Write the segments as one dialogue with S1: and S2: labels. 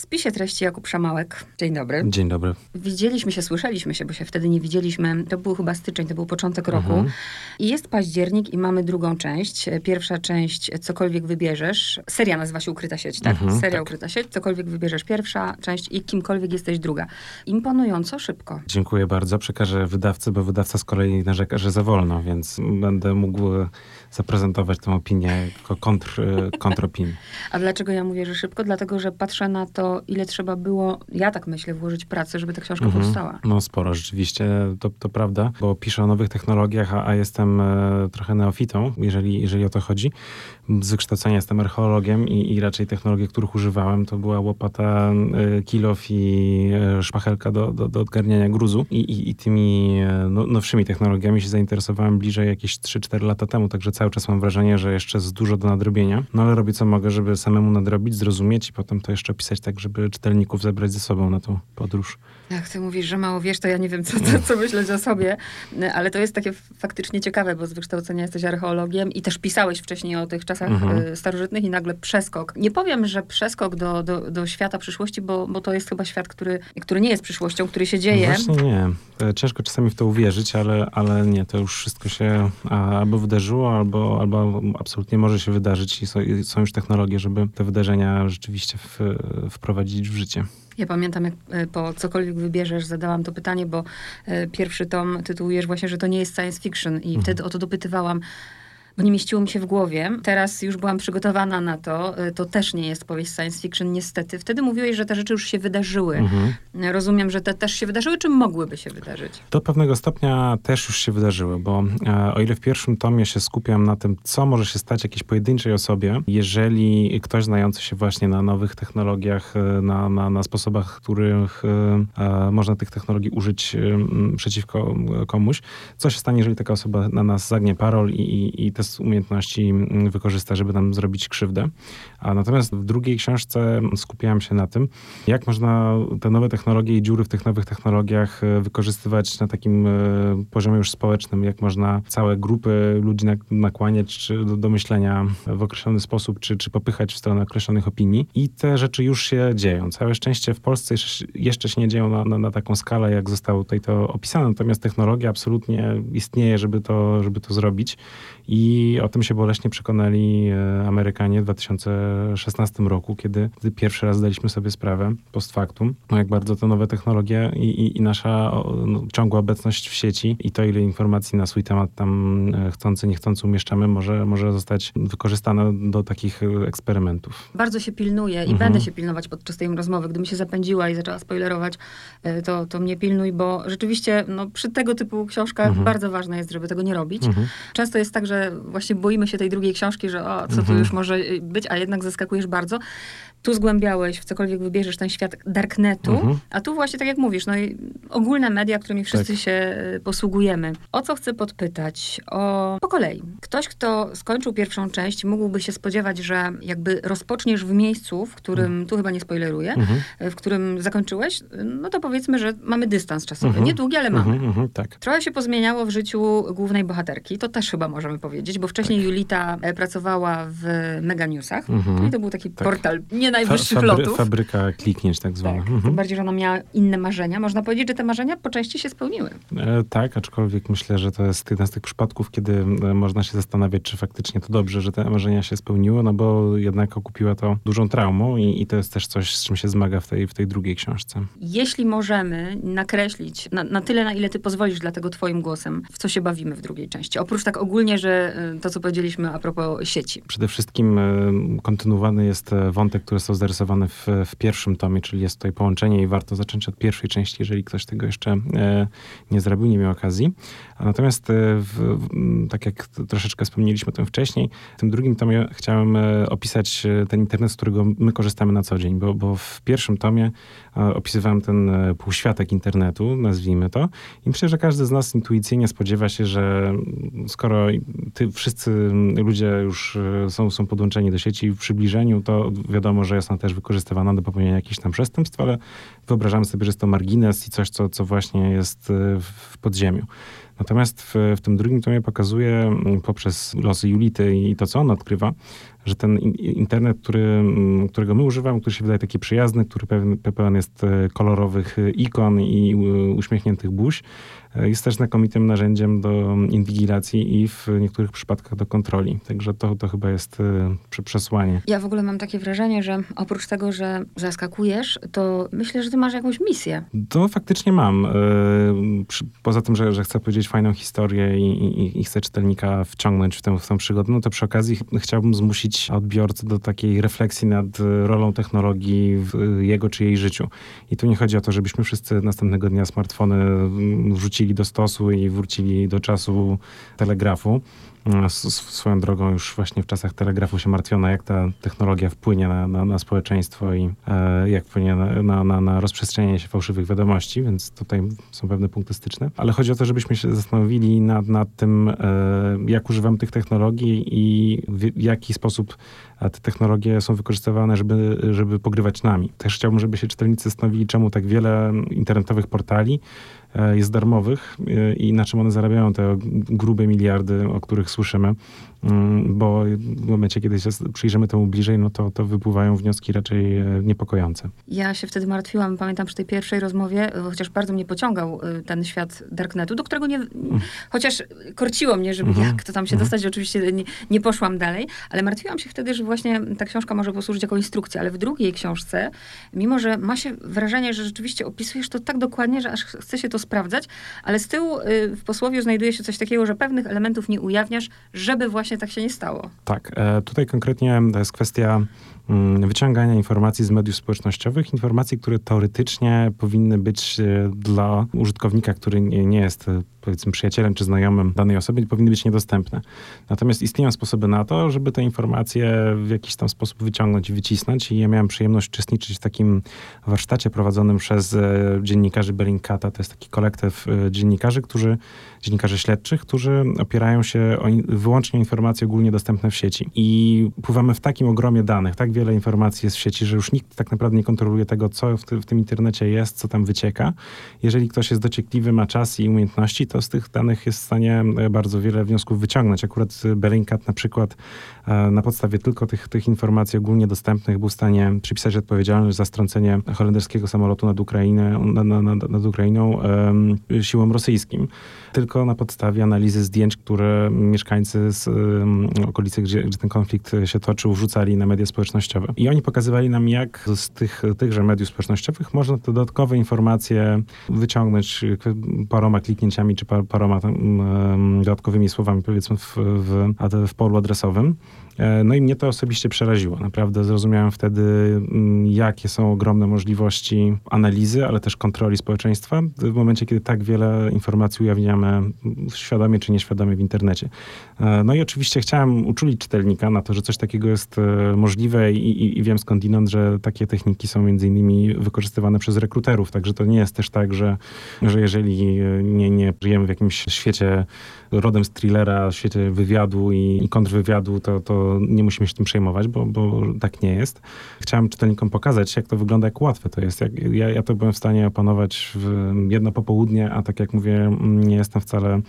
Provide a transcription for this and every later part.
S1: W spisie treści Jakub Szamałek. Dzień dobry.
S2: Dzień dobry.
S1: Widzieliśmy się, słyszeliśmy się, bo się wtedy nie widzieliśmy. To był chyba styczeń, to był początek roku.
S2: Mhm.
S1: I jest październik i mamy drugą część. Pierwsza część, cokolwiek wybierzesz. Seria nazywa się Ukryta sieć, tak?
S2: Mhm,
S1: Seria
S2: tak.
S1: Ukryta sieć, cokolwiek wybierzesz. Pierwsza część i kimkolwiek jesteś druga. Imponująco szybko.
S2: Dziękuję bardzo. Przekażę wydawcy, bo wydawca z kolei narzeka, że za wolno, więc będę mógł zaprezentować tę opinię jako kontr, kontropinię.
S1: A dlaczego ja mówię, że szybko? Dlatego, że patrzę na to, ile trzeba było, ja tak myślę, włożyć pracy, żeby ta książka
S2: Mhm.
S1: powstała.
S2: No sporo, rzeczywiście, to, to prawda, bo piszę o nowych technologiach, a, a jestem e, trochę neofitą, jeżeli, jeżeli o to chodzi. Z wykształcenia jestem archeologiem i, i raczej technologie, których używałem, to była łopata, e, kilof i e, szpachelka do, do, do odgarniania gruzu. I, i, i tymi e, no, nowszymi technologiami się zainteresowałem bliżej jakieś 3-4 lata temu, także cały czas mam wrażenie, że jeszcze jest dużo do nadrobienia. No ale robię co mogę, żeby samemu nadrobić, zrozumieć i potem to jeszcze opisać tak, żeby czytelników zebrać ze sobą na tą podróż.
S1: Jak ty mówisz, że mało wiesz, to ja nie wiem, co, co, co myśleć o sobie, ale to jest takie faktycznie ciekawe, bo z wykształcenia jesteś archeologiem i też pisałeś wcześniej o tych czasach
S2: Mhm.
S1: e, starożytnych i nagle przeskok. Nie powiem, że przeskok do, do, do świata przyszłości, bo, bo to jest chyba świat, który, który nie jest przyszłością, który się dzieje.
S2: Właśnie nie. E, Ciężko czasami w to uwierzyć, ale, ale nie, to już wszystko się albo wydarzyło, albo, albo absolutnie może się wydarzyć i są, i są już technologie, żeby te wydarzenia rzeczywiście w, wprowadzić w życie.
S1: Ja pamiętam, jak e, po cokolwiek wybierzesz, zadałam to pytanie, bo e, pierwszy tom tytułujesz właśnie, że to nie jest science fiction i
S2: Mhm.
S1: wtedy o to dopytywałam, bo nie mieściło mi się w głowie. Teraz już byłam przygotowana na to. E, To też nie jest powieść science fiction, niestety. Wtedy mówiłeś, że te rzeczy już się wydarzyły.
S2: Mhm.
S1: Rozumiem, że te też się wydarzyły, czy mogłyby się wydarzyć?
S2: Do pewnego stopnia też już się wydarzyły, bo e, o ile w pierwszym tomie się skupiam na tym, co może się stać jakiejś pojedynczej osobie, jeżeli ktoś znający się właśnie na nowych technologiach, e, na, na, na sposobach, których e, e, można tych technologii użyć e, przeciwko komuś, co się stanie, jeżeli taka osoba na nas zagnie parol i, i, i te umiejętności m, wykorzysta, żeby nam zrobić krzywdę. A natomiast w drugiej książce skupiałem się na tym, jak można te nowe technologie i dziury w tych nowych technologiach e, wykorzystywać na takim e, poziomie już społecznym, jak można całe grupy ludzi nak- nakłaniać do, do myślenia w określony sposób, czy, czy popychać w stronę określonych opinii. I te rzeczy już się dzieją. Całe szczęście w Polsce jeszcze się nie dzieją na, na, na taką skalę, jak zostało tutaj to opisane, natomiast technologia absolutnie istnieje, żeby to, żeby to zrobić. I o tym się boleśnie przekonali e, Amerykanie w 2016 roku, kiedy, pierwszy raz zdaliśmy sobie sprawę post factum, no jak bardzo te nowe technologie i, i, i nasza no, ciągła obecność w sieci i to, ile informacji na swój temat tam e, chcący, niechcący umieszczamy, może, może zostać wykorzystane do takich e, eksperymentów.
S1: Bardzo się pilnuję i
S2: Mhm.
S1: będę się pilnować podczas tej rozmowy. Gdybym się zapędziła i zaczęła spoilerować, to, to mnie pilnuj, bo rzeczywiście no, przy tego typu książkach
S2: Mhm.
S1: bardzo ważne jest, żeby tego nie robić.
S2: Mhm.
S1: Często jest tak, że właśnie boimy się tej drugiej książki, że o, co tu
S2: Mhm.
S1: już może być, a jednak zaskakujesz bardzo. Tu zgłębiałeś, w cokolwiek wybierzesz ten świat darknetu,
S2: Mhm.
S1: a tu właśnie tak jak mówisz, no i ogólne media, którymi wszyscy
S2: Tak.
S1: się y, posługujemy. O co chcę podpytać? O, po kolei. Ktoś, kto skończył pierwszą część, mógłby się spodziewać, że jakby rozpoczniesz w miejscu, w którym, tu chyba nie spoileruję,
S2: Mhm.
S1: w którym zakończyłeś, no to powiedzmy, że mamy dystans czasowy.
S2: Mhm.
S1: Niedługi, ale mamy.
S2: Mhm, mhm, tak.
S1: Trochę się pozmieniało w życiu głównej bohaterki, to też chyba możemy powiedzieć, bo wcześniej Julita e, pracowała w Mega Newsach
S2: Mhm.
S1: i to był taki
S2: Tak.
S1: portal nie najwyższych
S2: Fa- fabry-
S1: lotów.
S2: Fabryka kliknięć tak zwana.
S1: Tak,
S2: Mhm.
S1: tym bardziej, że ona miała inne marzenia. Można powiedzieć, że te marzenia po części się spełniły.
S2: E, tak, aczkolwiek myślę, że to jest jeden z tych przypadków, kiedy e, można się zastanawiać, czy faktycznie to dobrze, że te marzenia się spełniły, no bo jednak okupiła to dużą traumą i, i to jest też coś, z czym się zmaga w tej, w tej drugiej książce.
S1: Jeśli możemy nakreślić na, na tyle, na ile ty pozwolisz, dlatego twoim głosem, w co się bawimy w drugiej części. Oprócz tak ogólnie, że y, to, co powiedzieliśmy a propos sieci.
S2: Przede wszystkim e, kontynuowany jest e, wątek, który został zarysowany w, w pierwszym tomie, czyli jest tutaj połączenie i warto zacząć od pierwszej części, jeżeli ktoś tego jeszcze e, nie zrobił, nie miał okazji. A natomiast, e, w, tak jak troszeczkę wspomnieliśmy o tym wcześniej, w tym drugim tomie chciałem e, opisać ten internet, z którego my korzystamy na co dzień, bo, bo w pierwszym tomie opisywałem ten e, półświatek internetu, nazwijmy to, i myślę, że każdy z nas intuicyjnie spodziewa się, że mm, skoro ty, wszyscy mm, ludzie już e, są, są podłączeni do sieci w przybliżeniu, to wiadomo, że jest ona też wykorzystywana do popełnienia jakichś tam przestępstw, ale wyobrażamy sobie, że jest to margines i coś, co, co właśnie jest e, w- podziemiu. Natomiast w, w tym drugim tomie pokazuje mm, poprzez losy Julity i to, co on odkrywa, że ten internet, który, mm, którego my używamy, który się wydaje taki przyjazny, który pełen, pełen jest e, kolorowych ikon i uśmiechniętych buź, e, jest też znakomitym narzędziem do inwigilacji i w niektórych przypadkach do kontroli. Także to, to chyba jest e, przesłanie.
S1: Ja w ogóle mam takie wrażenie, że oprócz tego, że zaskakujesz, to myślę, że ty masz jakąś misję.
S2: To faktycznie mam. Poza tym, że, że chcę powiedzieć fajną historię i, i, i chcę czytelnika wciągnąć w tę, w tę przygodę, no to przy okazji chciałbym zmusić odbiorcę do takiej refleksji nad rolą technologii w jego czy jej życiu. I tu nie chodzi o to, żebyśmy wszyscy następnego dnia smartfony wrzucili do stosu i wrócili do czasu telegrafu swoją drogą już właśnie w czasach telegrafu się martwiono, jak ta technologia wpłynie na, na, na społeczeństwo i e, jak wpłynie na, na, na, rozprzestrzenianie się fałszywych wiadomości, więc tutaj są pewne punkty styczne. Ale chodzi o to, żebyśmy się zastanowili nad, nad tym, e, jak używamy tych technologii i w jaki sposób te technologie są wykorzystywane, żeby, żeby pogrywać nami. Też chciałbym, żeby się czytelnicy zastanowili, czemu tak wiele internetowych portali jest darmowych e, i na czym one zarabiają te grube miliardy, o których słyszymy. Mm, bo w momencie, kiedy się przyjrzymy temu bliżej, no to, to wypływają wnioski raczej e, niepokojące.
S1: Ja się wtedy martwiłam, pamiętam przy tej pierwszej rozmowie, chociaż bardzo mnie pociągał ten świat Darknetu, do którego nie, mm. chociaż korciło mnie, żeby mm -hmm. jak to tam się mm -hmm. dostać, oczywiście nie, nie, poszłam dalej, ale martwiłam się wtedy, że właśnie ta książka może posłużyć jako instrukcja, ale w drugiej książce, mimo że ma się wrażenie, że rzeczywiście opisujesz to tak dokładnie, że aż chce się to sprawdzać, ale z tyłu w posłowie znajduje się coś takiego, że pewnych elementów nie ujawniasz, żeby właśnie tak się nie stało.
S2: Tak, e, tutaj konkretnie to jest kwestia wyciągania informacji z mediów społecznościowych, informacji, które teoretycznie powinny być e, dla użytkownika, który nie, jest e, powiedzmy przyjacielem czy znajomym danej osoby, powinny być niedostępne. Natomiast istnieją sposoby na to, żeby te informacje w jakiś tam sposób wyciągnąć i wycisnąć i ja miałem przyjemność uczestniczyć w takim warsztacie prowadzonym przez dziennikarzy Bellingcata. To jest taki kolektyw dziennikarzy, którzy dziennikarzy śledczych, którzy opierają się o wyłącznie informacje ogólnie dostępne w sieci. I pływamy w takim ogromie danych, tak wiele informacji jest w sieci, że już nikt tak naprawdę nie kontroluje tego, co w, ty, w tym internecie jest, co tam wycieka. Jeżeli ktoś jest dociekliwy, ma czas i umiejętności, to z tych danych jest w stanie e, bardzo wiele wniosków wyciągnąć. Akurat Bellingcat na przykład e, na podstawie tylko tych, tych informacji ogólnie dostępnych był w stanie przypisać odpowiedzialność za strącenie holenderskiego samolotu nad, Ukrainę, nad, nad, nad Ukrainą um, siłom rosyjskim. Tylko tylko na podstawie analizy zdjęć, które mieszkańcy z um, okolicy, gdzie, gdzie, ten konflikt się toczył, wrzucali na media społecznościowe. I oni pokazywali nam, jak z tych, tychże mediów społecznościowych można te dodatkowe informacje wyciągnąć paroma kliknięciami, czy par, paroma um, dodatkowymi słowami, powiedzmy, w, w, w polu adresowym. E, no i mnie to osobiście przeraziło. Naprawdę zrozumiałem wtedy, mm, jakie są ogromne możliwości analizy, ale też kontroli społeczeństwa w momencie, kiedy tak wiele informacji ujawniamy świadomie czy nieświadomie w internecie. E, no i oczywiście chciałem uczulić czytelnika na to, że coś takiego jest e, możliwe i, i, i wiem skądinąd, że takie techniki są między innymi wykorzystywane przez rekruterów, także to nie jest też tak, że, że jeżeli nie, nie żyjemy w jakimś świecie rodem z thrillera, świecie wywiadu i, i kontrwywiadu, to, to nie musimy się tym przejmować, bo, bo tak nie jest. Chciałem czytelnikom pokazać, jak to wygląda, jak łatwe to jest. Jak, ja, ja to byłem w stanie opanować w jedno popołudnie, a tak jak mówię, nie jestem wcale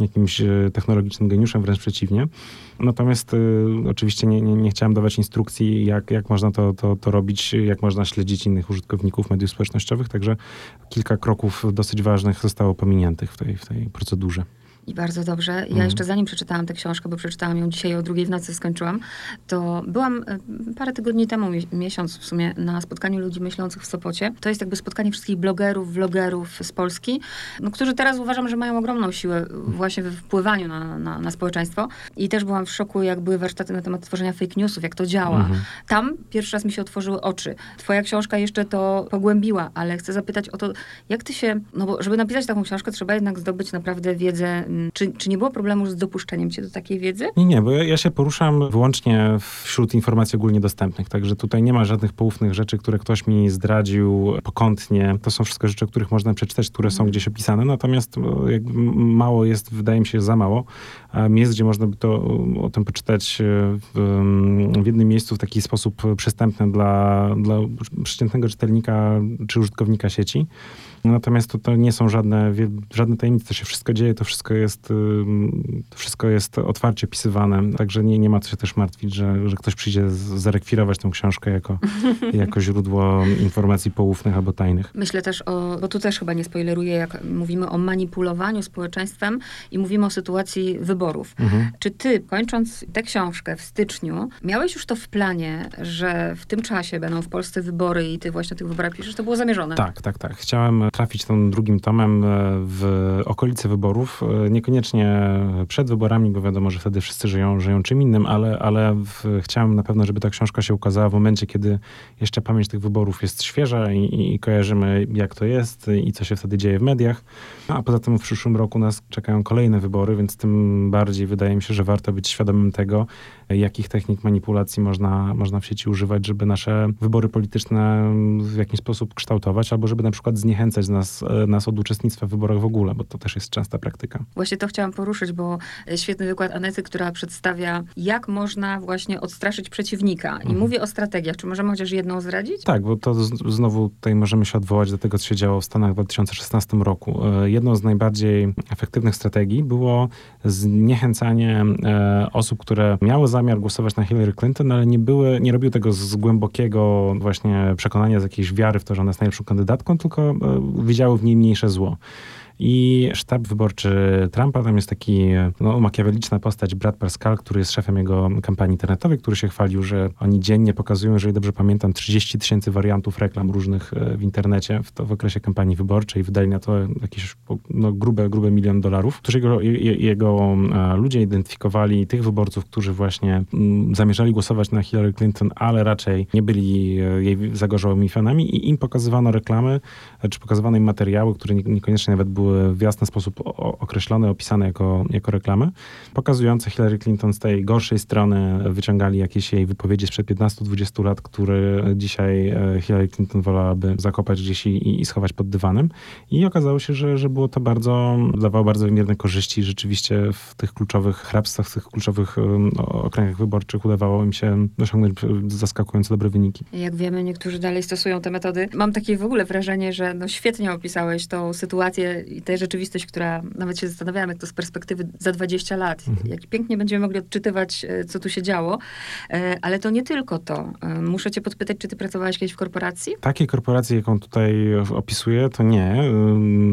S2: jakimś e, technologicznym geniuszem, wręcz przeciwnie. Natomiast y, oczywiście nie, nie, nie, chciałem dawać instrukcji, jak, jak można to, to, to robić, jak można śledzić innych użytkowników mediów społecznościowych, także kilka kroków dosyć ważnych zostało pominiętych w tej, w tej procedurze.
S1: I bardzo dobrze. Ja mhm. jeszcze zanim przeczytałam tę książkę, bo przeczytałam ją dzisiaj o drugiej w nocy skończyłam, to byłam e, parę tygodni temu, miesiąc w sumie, na spotkaniu ludzi myślących w Sopocie. To jest jakby spotkanie wszystkich blogerów, vlogerów z Polski, no, którzy teraz uważam, że mają ogromną siłę właśnie we wpływaniu na, na, na społeczeństwo. I też byłam w szoku, jak były warsztaty na temat tworzenia fake newsów, jak to działa. Mhm. Tam pierwszy raz mi się otworzyły oczy. Twoja książka jeszcze to pogłębiła, ale chcę zapytać o to, jak ty się, no bo żeby napisać taką książkę, trzeba jednak zdobyć naprawdę wiedzę czy, czy nie było problemu z dopuszczeniem cię do takiej wiedzy?
S2: Nie, nie, bo ja, ja się poruszam wyłącznie wśród informacji ogólnie dostępnych, także tutaj nie ma żadnych poufnych rzeczy, które ktoś mi zdradził pokątnie. To są wszystko rzeczy, o których można przeczytać, które są gdzieś opisane, natomiast mało jest, wydaje mi się, za mało. Miejsc, gdzie można by to o tym poczytać e, w, w jednym miejscu w taki sposób przystępny dla, dla przeciętnego czytelnika czy użytkownika sieci. Natomiast to, to nie są żadne, żadne tajemnice, to się wszystko dzieje, to wszystko jest, to wszystko jest otwarcie pisywane, także nie, nie ma co się też martwić, że, że ktoś przyjdzie zarekwirować tę książkę jako, jako źródło informacji poufnych albo tajnych.
S1: Myślę też o, bo tu też chyba nie spoileruję, jak mówimy o manipulowaniu społeczeństwem i mówimy o sytuacji wyborów. Mhm. Czy ty, kończąc tę książkę w styczniu, miałeś już to w planie, że w tym czasie będą w Polsce wybory i ty właśnie o tych wyborach piszesz? To było zamierzone?
S2: Tak, tak, tak. Chciałem trafić tym drugim tomem e, w okolice wyborów. E, niekoniecznie przed wyborami, bo wiadomo, że wtedy wszyscy żyją, żyją czym innym, ale, ale w, chciałem na pewno, żeby ta książka się ukazała w momencie, kiedy jeszcze pamięć tych wyborów jest świeża i, i kojarzymy, jak to jest i co się wtedy dzieje w mediach. No, a poza tym w przyszłym roku nas czekają kolejne wybory, więc tym bardziej wydaje mi się, że warto być świadomym tego, jakich technik manipulacji można, można w sieci używać, żeby nasze wybory polityczne w jakiś sposób kształtować, albo żeby na przykład zniechęcać nas, nas od uczestnictwa w wyborach w ogóle, bo to też jest częsta praktyka.
S1: Właśnie to chciałam poruszyć, bo świetny wykład Anety, która przedstawia, jak można właśnie odstraszyć przeciwnika. I mhm. mówię o strategiach. Czy możemy chociaż jedną zdradzić?
S2: Tak, bo to znowu tutaj możemy się odwołać do tego, co się działo w Stanach w 2016 roku. E, jedną z najbardziej efektywnych strategii było zniechęcanie e, osób, które miały za zamiar głosować na Hillary Clinton, ale nie, były, nie robił tego z głębokiego właśnie przekonania, z jakiejś wiary w to, że ona jest najlepszą kandydatką, tylko e, widziały w niej mniejsze zło. I sztab wyborczy Trumpa, tam jest taki no, makiaweliczna postać, Brad Pascal, który jest szefem jego kampanii internetowej, który się chwalił, że oni dziennie pokazują, jeżeli dobrze pamiętam, 30 tysięcy wariantów reklam różnych e, w internecie w, to w okresie kampanii wyborczej. Wydali na to jakieś no, grube, grube milion dolarów, którzy jego, jego e, ludzie identyfikowali tych wyborców, którzy właśnie m, mm, zamierzali głosować na Hillary Clinton, ale raczej nie byli e, jej zagorzałymi fanami i im pokazywano reklamy, czy pokazywano im materiały, które niekoniecznie nawet były w jasny sposób określone, opisane jako, jako reklamy, pokazujące Hillary Clinton z tej gorszej strony, wyciągali jakieś jej wypowiedzi sprzed 15-20 lat, które dzisiaj e, Hillary Clinton wolałaby zakopać gdzieś i, i schować pod dywanem. I okazało się, że, że było to bardzo, dawało bardzo wymierne korzyści. Rzeczywiście w tych kluczowych hrabstwach, w tych kluczowych okręgach wyborczych udawało im się osiągnąć zaskakująco dobre wyniki.
S1: Jak wiemy, niektórzy dalej stosują te metody. Mam takie w ogóle wrażenie, że no świetnie opisałeś tą sytuację i tę rzeczywistość, która nawet się zastanawiałam, jak to z perspektywy za 20 lat, mhm. jak pięknie będziemy mogli odczytywać, e, co tu się działo. E, ale to nie tylko to. E, muszę cię podpytać, czy ty pracowałeś kiedyś w korporacji?
S2: Takiej korporacji, jaką tutaj opisuję, to nie.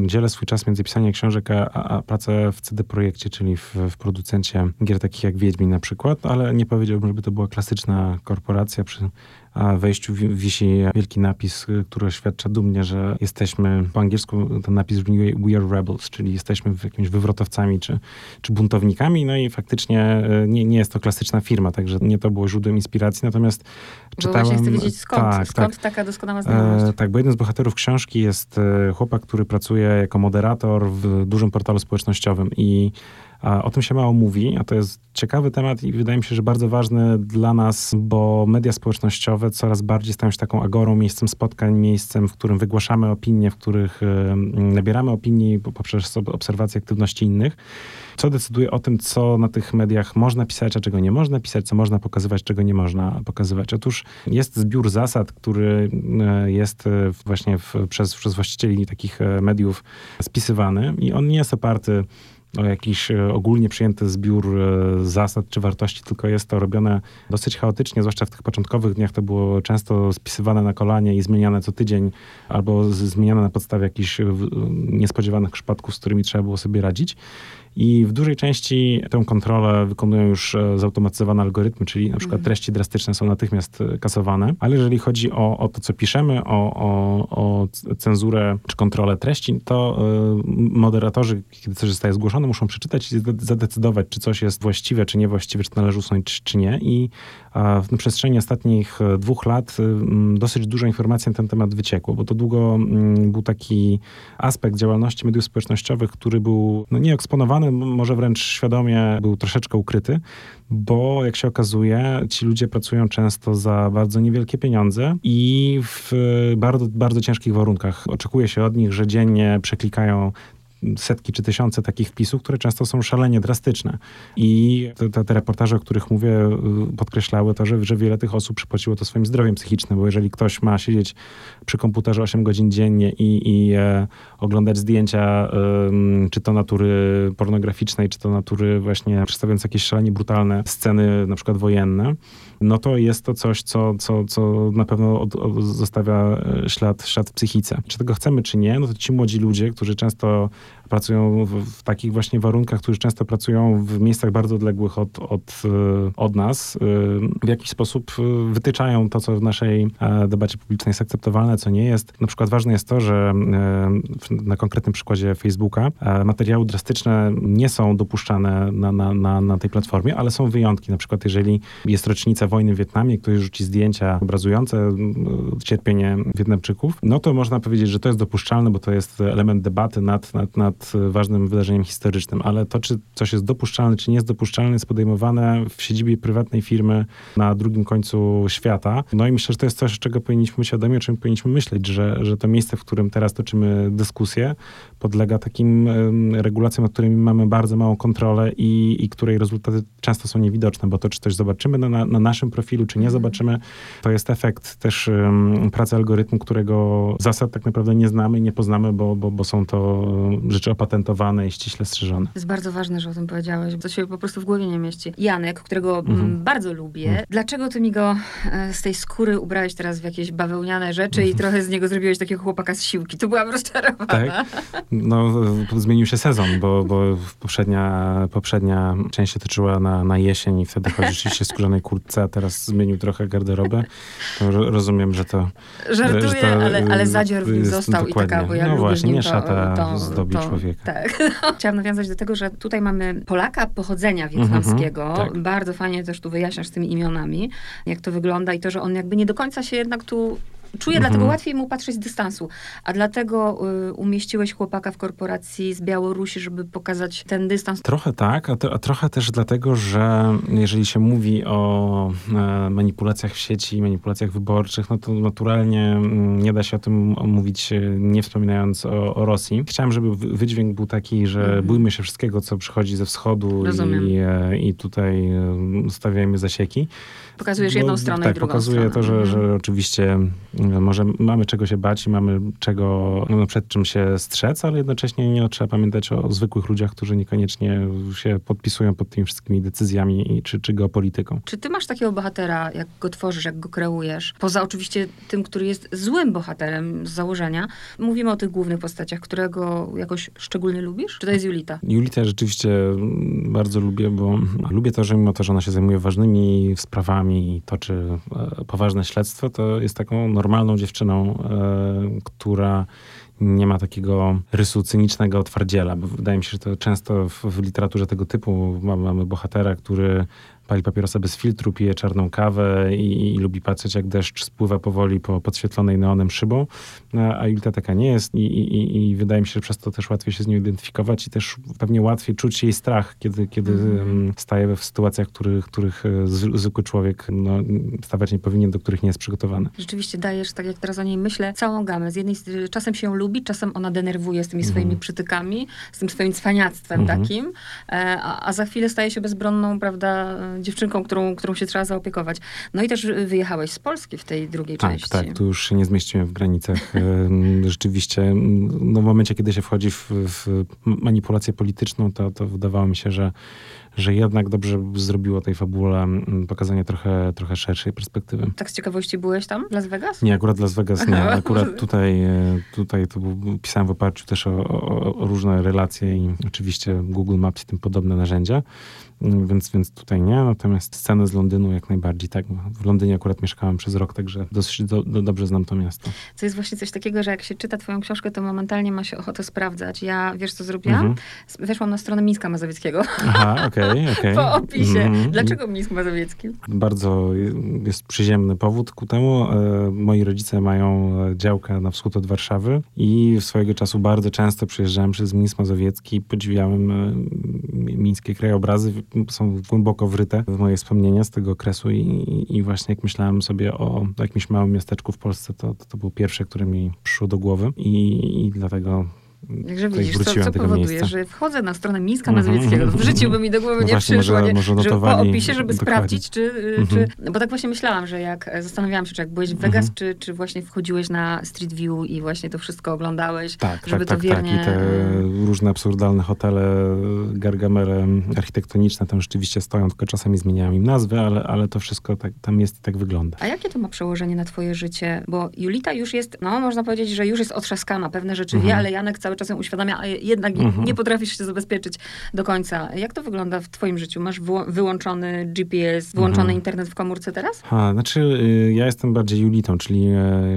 S2: Dzielę swój czas między pisaniem książek, a, a pracę w CD Projekcie, czyli w, w producencie gier takich jak Wiedźmin na przykład, ale nie powiedziałbym, żeby to była klasyczna korporacja przy wejściu wisi wielki napis, który oświadcza dumnie, że jesteśmy, po angielsku ten napis brzmi We are rebels, czyli jesteśmy jakimiś wywrotowcami czy, czy buntownikami, no i faktycznie e, nie, nie jest to klasyczna firma, także nie to było źródłem inspiracji, natomiast
S1: bo czytałem... Właśnie chcę wiedzieć skąd, tak, skąd tak. taka doskonała znajomość. E,
S2: tak, bo jeden z bohaterów książki jest e, chłopak, który pracuje jako moderator w dużym portalu społecznościowym i a o tym się mało mówi, a to jest ciekawy temat i wydaje mi się, że bardzo ważny dla nas, bo media społecznościowe coraz bardziej stają się taką agorą, miejscem spotkań, miejscem, w którym wygłaszamy opinie, w których nabieramy opinii poprzez obserwację aktywności innych co decyduje o tym, co na tych mediach można pisać, a czego nie można pisać, co można pokazywać, czego nie można pokazywać. Otóż jest zbiór zasad, który e, jest e, właśnie w, przez, przez właścicieli takich e, mediów spisywany i on nie jest oparty o jakiś e, ogólnie przyjęty zbiór e, zasad czy wartości, tylko jest to robione dosyć chaotycznie, zwłaszcza w tych początkowych dniach to było często spisywane na kolanie i zmieniane co tydzień, albo zmieniane na podstawie jakichś niespodziewanych przypadków, z którymi trzeba było sobie radzić. I w dużej części tę kontrolę wykonują już e, zautomatyzowane algorytmy, czyli na przykład mhm. treści drastyczne są natychmiast e, kasowane. Ale jeżeli chodzi o, o to, co piszemy, o, o, o cenzurę czy kontrolę treści, to e, moderatorzy, kiedy coś zostaje zgłoszone, muszą przeczytać i zadecydować, czy coś jest właściwe, czy niewłaściwe, czy należy usunąć, czy, czy nie. I na przestrzeni ostatnich dwóch lat dosyć dużo informacji na ten temat wyciekło, bo to długo był taki aspekt działalności mediów społecznościowych, który był no, nieeksponowany, może wręcz świadomie był troszeczkę ukryty, bo jak się okazuje, ci ludzie pracują często za bardzo niewielkie pieniądze i w bardzo, bardzo ciężkich warunkach. Oczekuje się od nich, że dziennie przeklikają setki czy tysiące takich wpisów, które często są szalenie drastyczne. I te, te reportaże, o których mówię, podkreślały to, że, że wiele tych osób przypłaciło to swoim zdrowiem psychicznym, bo jeżeli ktoś ma siedzieć przy komputerze 8 godzin dziennie i, i e, oglądać zdjęcia, czy to natury pornograficznej, czy to natury właśnie przedstawiające jakieś szalenie brutalne sceny, na przykład wojenne, no to jest to coś, co, co, co na pewno od, od zostawia e, ślad, ślad w psychice. Czy tego chcemy, czy nie, no to ci młodzi ludzie, którzy często pracują w, w, takich właśnie warunkach, którzy często pracują w miejscach bardzo odległych od, od, e, od nas, e, w jakiś sposób wytyczają to, co w naszej debacie publicznej jest akceptowalne, co nie jest. Na przykład ważne jest to, że na konkretnym przykładzie Facebooka materiały drastyczne nie są dopuszczane na, na, na, na tej platformie, ale są wyjątki. Na przykład jeżeli jest rocznica wojny w Wietnamie, ktoś rzuci zdjęcia obrazujące cierpienie Wietnamczyków, no to można powiedzieć, że to jest dopuszczalne, bo to jest element debaty nad, nad, nad ważnym wydarzeniem historycznym. Ale to, czy coś jest dopuszczalne, czy nie jest dopuszczalne, jest podejmowane w siedzibie prywatnej firmy na drugim końcu świata. No i myślę, że to jest coś, czego powinniśmy świadomi, o czym powinniśmy myśleć, że, że to miejsce, w którym teraz toczymy dyskusję, podlega takim regulacjom, nad którymi mamy bardzo małą kontrolę i, i której rezultaty często są niewidoczne, bo to, czy coś zobaczymy na, na naszym naszym profilu, czy nie, mhm. zobaczymy. To jest efekt też um, pracy algorytmu, którego zasad tak naprawdę nie znamy i nie poznamy, bo, bo, bo są to rzeczy opatentowane i ściśle strzeżone. To
S1: jest bardzo ważne, że o tym powiedziałeś, bo to się po prostu w głowie nie mieści. Janek, którego mhm. bardzo lubię, mhm. dlaczego ty mi go e, z tej skóry ubrałeś teraz w jakieś bawełniane rzeczy i mhm. trochę z niego zrobiłeś takiego chłopaka z siłki? To byłam rozczarowana. Tak?
S2: No, zmienił się sezon, bo, bo poprzednia, poprzednia część się toczyła na, na jesień i wtedy chodzi rzeczywiście w skórzanej kurtce, a teraz zmienił trochę garderobę, to rozumiem, że to...
S1: Żartuję, że to, ale, ale zadzior w nim został i taka, bo ja
S2: No właśnie,
S1: nie
S2: szata to, zdobi to, człowieka.
S1: Tak. Chciałam nawiązać do tego, że tutaj mamy Polaka pochodzenia mhm, wietnamskiego. -hmm, tak. Bardzo fajnie też tu wyjaśniasz tymi imionami, jak to wygląda i to, że on jakby nie do końca się jednak tu Czuję, mhm. dlatego łatwiej mu patrzeć z dystansu. A dlatego y, umieściłeś chłopaka w korporacji z Białorusi, żeby pokazać ten dystans?
S2: Trochę tak, a, to, a trochę też dlatego, że jeżeli się mówi o e, manipulacjach w sieci, manipulacjach wyborczych, no to naturalnie mm, nie da się o tym mówić, e, nie wspominając o, o Rosji. Chciałem, żeby wydźwięk był taki, że mhm. bójmy się wszystkiego, co przychodzi ze wschodu i, e, i tutaj e, stawiajmy zasieki.
S1: Pokazujesz jedną Bo, stronę
S2: tak,
S1: i drugą
S2: pokazuje
S1: stronę.
S2: to, że, że mhm. oczywiście może mamy czego się bać i mamy czego, no, przed czym się strzec, ale jednocześnie nie trzeba pamiętać o zwykłych ludziach, którzy niekoniecznie się podpisują pod tymi wszystkimi decyzjami czy, czy geopolityką.
S1: Czy ty masz takiego bohatera, jak go tworzysz, jak go kreujesz? Poza oczywiście tym, który jest złym bohaterem z założenia. Mówimy o tych głównych postaciach, którego jakoś szczególnie lubisz? Czy to jest Julita?
S2: Julita rzeczywiście bardzo lubię, bo lubię to, że mimo to, że ona się zajmuje ważnymi sprawami i toczy e, poważne śledztwo, to jest taką normalną dziewczyną, e, która nie ma takiego rysu cynicznego twardziela, bo wydaje mi się, że to często w, w literaturze tego typu mamy, mamy bohatera, który pali papierosa bez filtru, pije czarną kawę i, i, lubi patrzeć, jak deszcz spływa powoli po podświetlonej neonem szybą, a Julita taka nie jest i, i, i, wydaje mi się, że przez to też łatwiej się z nią identyfikować i też pewnie łatwiej czuć jej strach, kiedy, kiedy mm. staje w sytuacjach, których, których e, zwykły człowiek no, stawać nie powinien, do których nie jest przygotowany.
S1: Rzeczywiście dajesz, tak jak teraz o niej myślę, całą gamę. Z jednej strony czasem się ją lubi, czasem ona denerwuje z tymi mm. swoimi przytykami, z tym swoim cwaniactwem mm. takim, e, a, a za chwilę staje się bezbronną, prawda, dziewczynką, którą, którą się trzeba zaopiekować. No i też wyjechałeś z Polski w tej drugiej
S2: tak,
S1: części.
S2: Tak, tu już się nie zmieściłem w granicach. Rzeczywiście, no w momencie, kiedy się wchodzi w, w manipulację polityczną, to, to wydawało mi się, że że jednak dobrze zrobiło tej fabule mm, pokazanie trochę, trochę szerszej perspektywy.
S1: Tak z ciekawości byłeś tam, Las Vegas?
S2: Nie, akurat Las Vegas nie. Akurat tutaj, e, tutaj to pisałem w oparciu też o, o, o różne relacje i oczywiście Google Maps i tym podobne narzędzia. Mm, więc, więc tutaj nie. Natomiast scenę z Londynu jak najbardziej, tak. W Londynie akurat mieszkałem przez rok, także dosyć do, do, dobrze znam to miasto.
S1: To jest właśnie coś takiego, że jak się czyta twoją książkę, to momentalnie ma się ochotę sprawdzać. Ja, wiesz co zrobiłam? Mhm. Weszłam na stronę Mińska Mazowieckiego.
S2: Aha, okej, okay. Okay.
S1: po opisie. Mhm. Dlaczego Mińsk Mazowiecki?
S2: Bardzo jest przyziemny powód ku temu. E, moi rodzice mają działkę na wschód od Warszawy i swojego czasu bardzo często przyjeżdżałem przez Mińsk Mazowiecki, podziwiałem e, mińskie krajobrazy są głęboko wryte w moje wspomnienia z tego okresu i, i właśnie jak myślałem sobie o jakimś małym miasteczku w Polsce, to, to, to było pierwsze, które mi przyszło do głowy i, i dlatego
S1: Także widzisz, co, co powoduje, miejsca. że wchodzę na stronę Mińska Mazowieckiego. W życiu by mi do głowy no nie przyszło, może, nie, może że po opisie, żeby dokładnie. sprawdzić, czy, mm -hmm. czy... No bo tak właśnie myślałam, że jak zastanawiałam się, czy jak byłeś w Vegas, mm -hmm. czy, czy właśnie wchodziłeś na Street View i właśnie to wszystko oglądałeś,
S2: tak,
S1: żeby
S2: tak,
S1: to tak, wiernie...
S2: Tak, i te różne absurdalne hotele, gargamele architektoniczne tam rzeczywiście stoją, tylko czasami zmieniają im nazwy, ale, ale to wszystko tak, tam jest i tak wygląda.
S1: A jakie to ma przełożenie na twoje życie? Bo Julita już jest, no można powiedzieć, że już jest otrzaskana, pewne rzeczy wie, mhm. ale Janek cały czas ją uświadamia, a jednak mhm. nie potrafisz się zabezpieczyć do końca. Jak to wygląda w twoim życiu? Masz wyłączony GPS, wyłączony mhm. internet w komórce teraz?
S2: Ha, znaczy y, ja jestem bardziej Julitą, czyli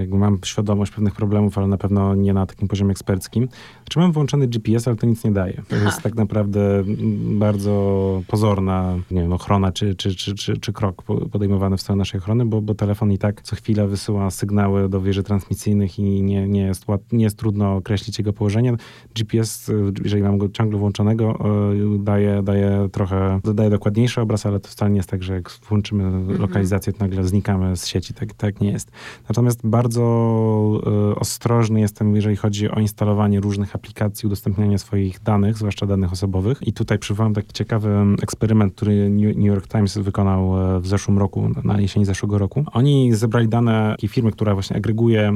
S2: y, mam świadomość pewnych problemów, ale na pewno nie na takim poziomie eksperckim. Znaczy mam włączony GPS, ale to nic nie daje. To Aha. jest tak naprawdę bardzo pozorna, nie wiem, ochrona czy, czy, czy, czy, czy krok podejmowany w stronę naszej ochrony, bo, bo telefon i tak co chwilę wysyła sygnały do wieży transmisyjnych i nie, nie, jest, nie jest trudno określić jego położenie. GPS, jeżeli mam go ciągle włączonego, e, daje, daje trochę, daje dokładniejszy obraz, ale to wcale nie jest tak, że jak włączymy mhm. lokalizację, to nagle znikamy z sieci. Tak, tak nie jest. Natomiast bardzo e, ostrożny jestem, jeżeli chodzi o instalowanie różnych aplikacji, udostępnianie swoich danych, zwłaszcza danych osobowych. I tutaj przywołam taki ciekawy eksperyment, który New York Times wykonał e, w zeszłym roku, na jesieni zeszłego roku. Oni zebrali dane takiej firmy, która właśnie agreguje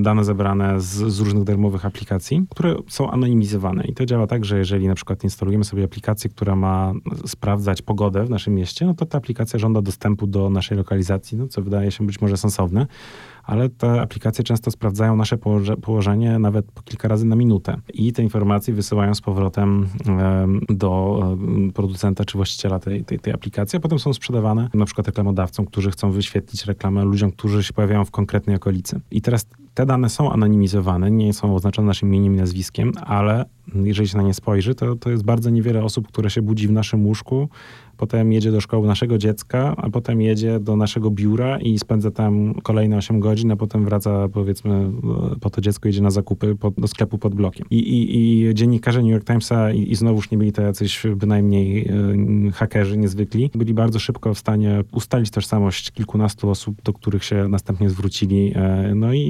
S2: dane zebrane z, z różnych darmowych aplikacji, które są anonimizowane. I to działa tak, że jeżeli na przykład instalujemy sobie aplikację, która ma sprawdzać pogodę w naszym mieście, no to ta aplikacja żąda dostępu do naszej lokalizacji, no co wydaje się być może sensowne ale te aplikacje często sprawdzają nasze położenie nawet po kilka razy na minutę i te informacje wysyłają z powrotem do producenta czy właściciela tej, tej, tej aplikacji, a potem są sprzedawane na przykład reklamodawcom, którzy chcą wyświetlić reklamę ludziom, którzy się pojawiają w konkretnej okolicy. I teraz te dane są anonimizowane, nie są oznaczone naszym imieniem i nazwiskiem, ale jeżeli się na nie spojrzy, to, to jest bardzo niewiele osób, które się budzi w naszym łóżku, potem jedzie do szkoły naszego dziecka, a potem jedzie do naszego biura i spędza tam kolejne 8 godzin, a potem wraca, powiedzmy, po to dziecko jedzie na zakupy do sklepu pod blokiem. I, i, i dziennikarze New York Timesa, i, i znowuż nie byli to jacyś bynajmniej y, hakerzy niezwykli, byli bardzo szybko w stanie ustalić tożsamość kilkunastu osób, do których się następnie zwrócili. E, no i,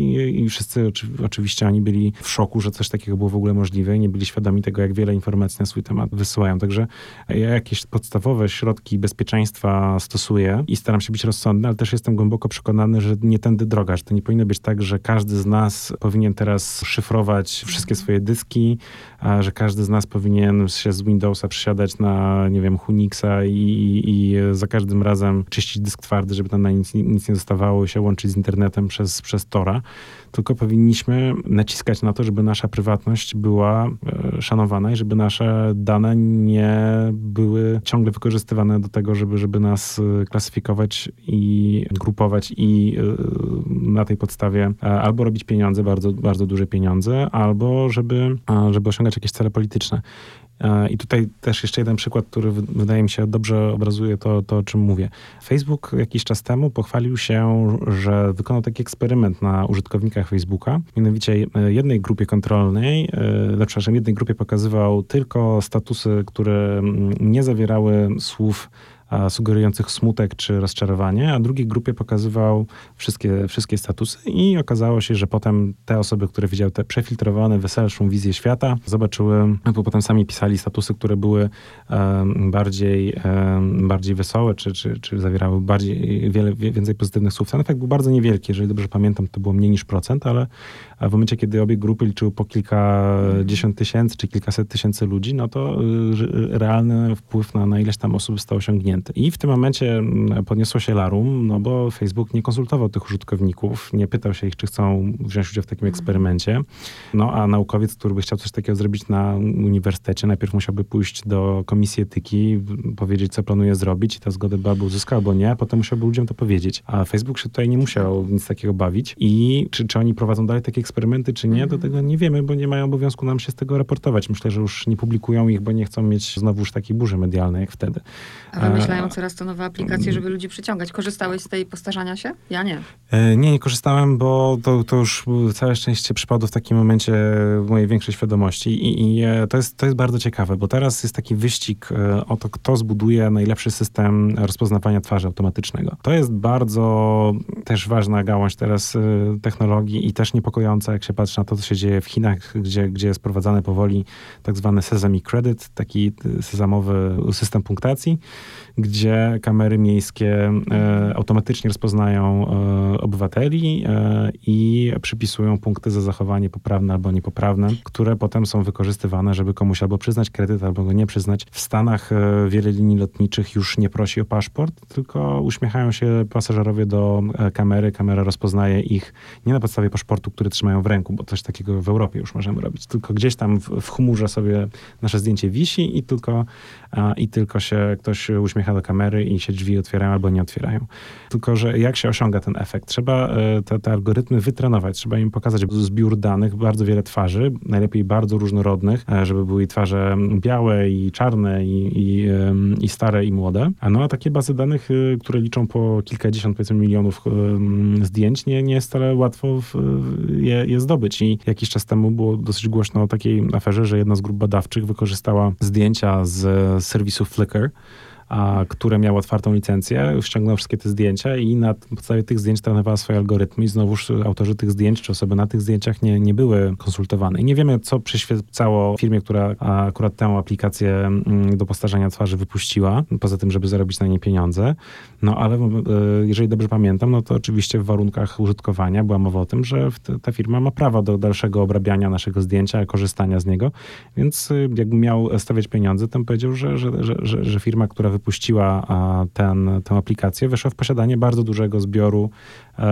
S2: i wszyscy oczy, oczywiście oni byli w szoku, że coś takiego było w ogóle możliwe i nie byli świadomi tego, jak wiele informacji na swój temat wysyłają. Także jakieś podstawowe środki bezpieczeństwa stosuję i staram się być rozsądny, ale też jestem głęboko przekonany, że nie tędy droga, że to nie powinno być tak, że każdy z nas powinien teraz szyfrować wszystkie swoje dyski, że każdy z nas powinien się z Windowsa przesiadać na, nie wiem, Unixa i, i za każdym razem czyścić dysk twardy, żeby tam na nic, nic nie dostawało i się łączyć z internetem przez, przez Tora tylko powinniśmy naciskać na to, żeby nasza prywatność była e, szanowana i żeby nasze dane nie były ciągle wykorzystywane do tego, żeby, żeby nas e, klasyfikować i grupować i e, na tej podstawie albo robić pieniądze, bardzo, bardzo duże pieniądze, albo żeby, żeby osiągać jakieś cele polityczne. I tutaj też jeszcze jeden przykład, który wydaje mi się dobrze obrazuje to, to, o czym mówię. Facebook jakiś czas temu pochwalił się, że wykonał taki eksperyment na użytkownikach Facebooka. Mianowicie e, jednej grupie kontrolnej, no, przepraszam, jednej grupie pokazywał tylko statusy, które nie zawierały słów sugerujących smutek czy rozczarowanie, a drugiej grupie pokazywał wszystkie, wszystkie statusy i okazało się, że potem te osoby, które widziały tę przefiltrowane, weselszą wizję świata, zobaczyły, bo potem sami pisali statusy, które były um, bardziej, um, bardziej wesołe, czy, czy, czy zawierały bardziej, wiele, więcej pozytywnych słów. Ten efekt był bardzo niewielki, jeżeli dobrze pamiętam, to było mniej niż procent, ale w momencie, kiedy obie grupy liczyły po kilkadziesiąt tysięcy, czy kilkaset tysięcy ludzi, no to y, realny wpływ na, na ileś tam osób został osiągnięty. I w tym momencie mm, podniosło się larum, no bo Facebook nie konsultował tych użytkowników, nie pytał się ich, czy chcą wziąć udział w takim mhm. eksperymencie. No a naukowiec, który by chciał coś takiego zrobić na uniwersytecie, najpierw musiałby pójść do komisji etyki, powiedzieć, co planuje zrobić i ta zgodę by albo uzyskał, albo nie, a potem musiałby ludziom to powiedzieć. A Facebook się tutaj nie musiał nic takiego bawić. I czy, czy oni prowadzą dalej takie eksperymenty, czy nie, do mhm. tego nie wiemy, bo nie mają obowiązku nam się z tego raportować. Myślę, że już nie publikują ich, bo nie chcą mieć znowuż takiej burzy medialnej jak wtedy.
S1: A wymyślają coraz to nowe aplikacje, żeby ludzi przyciągać. Korzystałeś z tej postarzania się? Ja nie.
S2: E, nie, nie korzystałem, bo to, to już całe szczęście przypadło w takim momencie w mojej większej świadomości i, i to, jest, to jest bardzo ciekawe, bo teraz jest taki wyścig o to, kto zbuduje najlepszy system rozpoznawania twarzy automatycznego. To jest bardzo też ważna gałąź teraz technologii i też niepokojąca, jak się patrzy na to, co się dzieje w Chinach, gdzie, gdzie jest prowadzany powoli tak zwany Sesame Credit, taki sezamowy system punktacji, gdzie kamery miejskie e, automatycznie rozpoznają e, obywateli e, i przypisują punkty za zachowanie poprawne albo niepoprawne, które potem są wykorzystywane, żeby komuś albo przyznać kredyt, albo go nie przyznać. W Stanach e, wiele linii lotniczych już nie prosi o paszport, tylko uśmiechają się pasażerowie do e, kamery, kamera rozpoznaje ich nie na podstawie paszportu, który trzymają w ręku, bo coś takiego w Europie już możemy robić, tylko gdzieś tam w, w chmurze sobie nasze zdjęcie wisi i tylko, a, i tylko się ktoś uśmiecha do kamery i się drzwi otwierają albo nie otwierają. Tylko, że jak się osiąga ten efekt? Trzeba e, te, te algorytmy wytrenować, trzeba im pokazać zbiór danych, bardzo wiele twarzy, najlepiej bardzo różnorodnych, e, żeby były twarze białe i czarne i, i, i stare i młode. No a takie bazy danych, e, które liczą po kilkadziesiąt, powiedzmy, milionów zdjęć, nie, nie jest wcale łatwo je, je zdobyć. I jakiś czas temu było dosyć głośno o takiej aferze, że jedna z grup badawczych wykorzystała zdjęcia z serwisu Flickr, a, które miały otwartą licencję, ściągnął wszystkie te zdjęcia i na podstawie tych zdjęć trenowała swoje algorytmy i znowuż autorzy tych zdjęć, czy osoby na tych zdjęciach nie, nie były konsultowane. I nie wiemy, co przyświecało firmie, która akurat tę aplikację mm, do postarzania twarzy wypuściła, poza tym, żeby zarobić na nie pieniądze. No ale e, jeżeli dobrze pamiętam, no to oczywiście w warunkach użytkowania była mowa o tym, że ta firma ma prawo do dalszego obrabiania naszego zdjęcia, korzystania z niego, więc e, jakbym miał stawiać pieniądze, to bym powiedział, że, że, że, że firma, która wypuściła ten, tę aplikację, weszła w posiadanie bardzo dużego zbioru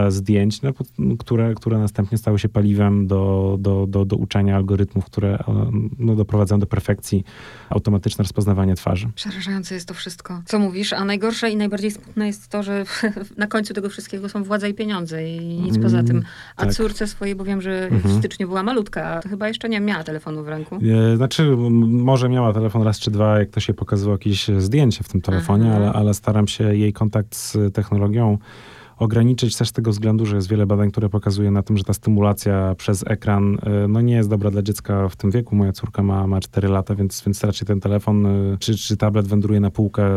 S2: zdjęć, no, które, które następnie stały się paliwem do, do, do, do uczenia algorytmów, które e, no, doprowadzają do perfekcji automatyczne rozpoznawanie twarzy.
S1: Przerażające jest to wszystko, co mówisz, a najgorsze i najbardziej smutne jest to, że na końcu tego wszystkiego są władza i pieniądze i nic poza tym. A tak. córce swojej, bo wiem, że mhm. w styczniu była malutka, to chyba jeszcze nie miała telefonu w ręku.
S2: E, znaczy, może miała telefon raz czy dwa, jak to się pokazywało jakieś zdjęcie w tym tym telefonie, ale, ale staram się jej kontakt z technologią ograniczyć też z tego względu, że jest wiele badań, które pokazuje na tym, że ta stymulacja przez ekran y, no nie jest dobra dla dziecka w tym wieku. Moja córka ma, ma 4 lata, więc, więc raczej ten telefon y, czy, czy tablet wędruje na półkę.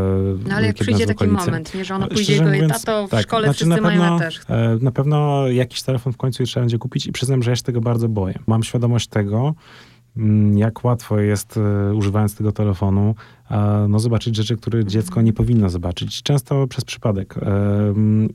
S1: No ale jak przyjdzie taki moment, nie, że ona pójdzie i powie, tato w tak, szkole znaczy wszyscy pewno, mają też.
S2: Na pewno jakiś telefon w końcu trzeba będzie kupić i przyznam, że ja się tego bardzo boję. Mam świadomość tego, mm, jak łatwo jest używając tego telefonu no, zobaczyć rzeczy, które dziecko nie powinno zobaczyć. Często przez przypadek.